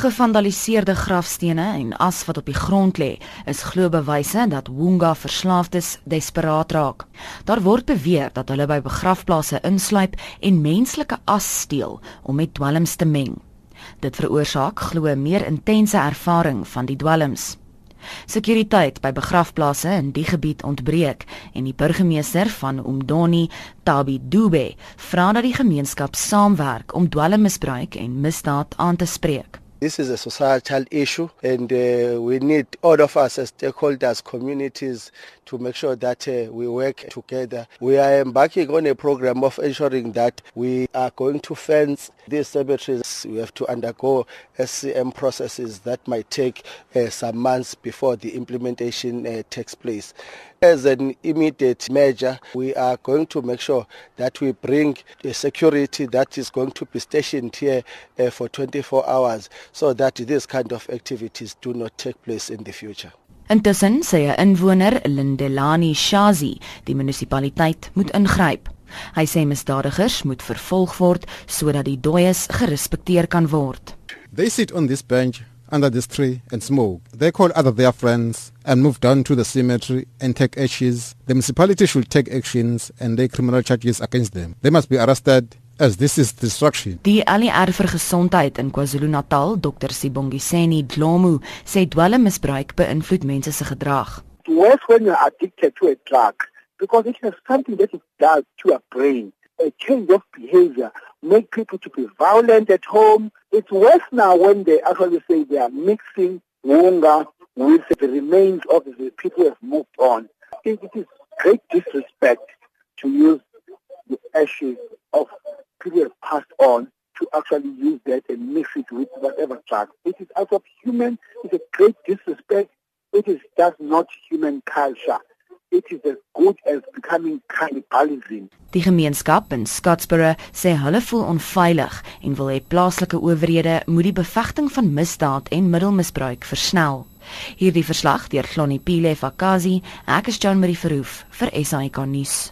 Gevandaliseerde grafstene en as wat op die grond lê, is glo bewyse dat Wonga verslaafdes desperaat raak. Daar word beweer dat hulle by begrafplaase insluip en menslike as steel om met dwelms te meng. Dit veroorsaak glo meer intense ervaring van die dwelms. Sekuriteit by begrafplaase in die gebied ontbreek en die burgemeester van Umdoni, Tabi Dube, vra dat die gemeenskap saamwerk om dwelmmisbruik en misdaad aan te spreek. This is a societal issue, and uh, we need all of us as stakeholders, communities, to make sure that uh, we work together. We are embarking on a program of ensuring that we are going to fence these cemeteries. We have to undergo SCM processes that might take uh, some months before the implementation uh, takes place. As an immediate measure, we are going to make sure that we bring a security that is going to be stationed here uh, for 24 hours so that these kind of activities do not take place in the future. Intussen sê 'n inwoner, Lindelani Shazi, die munisipaliteit moet ingryp. Hy sê misdadigers moet vervolg word sodat die dooies gerespekteer kan word. They sit on this bench under this tree and smoke. They call other their friends and move down to the cemetery and take ashes. The municipality should take actions and lay criminal charges against them. They must be arrested as this is destruction. Die ALR vir gesondheid in KwaZulu-Natal, Dr Sibongiseni Dlomu, sê dwelmmisbruik beïnvloed mense se gedrag. Worse when you're addicted to a drug because it has something that it does to your brain. A change of behavior make people to be violent at home. It's worse now when they actually say they are mixing wunga with the remains of the people who have moved on. I think it is great disrespect to use the ashes of people who have passed on to actually use that and mix it with whatever drug. It is out of human, it's a great disrespect. It is just not human culture. It is as good as becoming cannibalism. Die gemeenskap in Scottsboro sê hulle voel onveilig en wil hê plaaslike owerhede moet die bevegting van misdaad en middelmisbruik versnel. Hierdie verslag deur Glonnie Pile Fakazi, ek is Jean Marie Verhoef vir SAK nuus.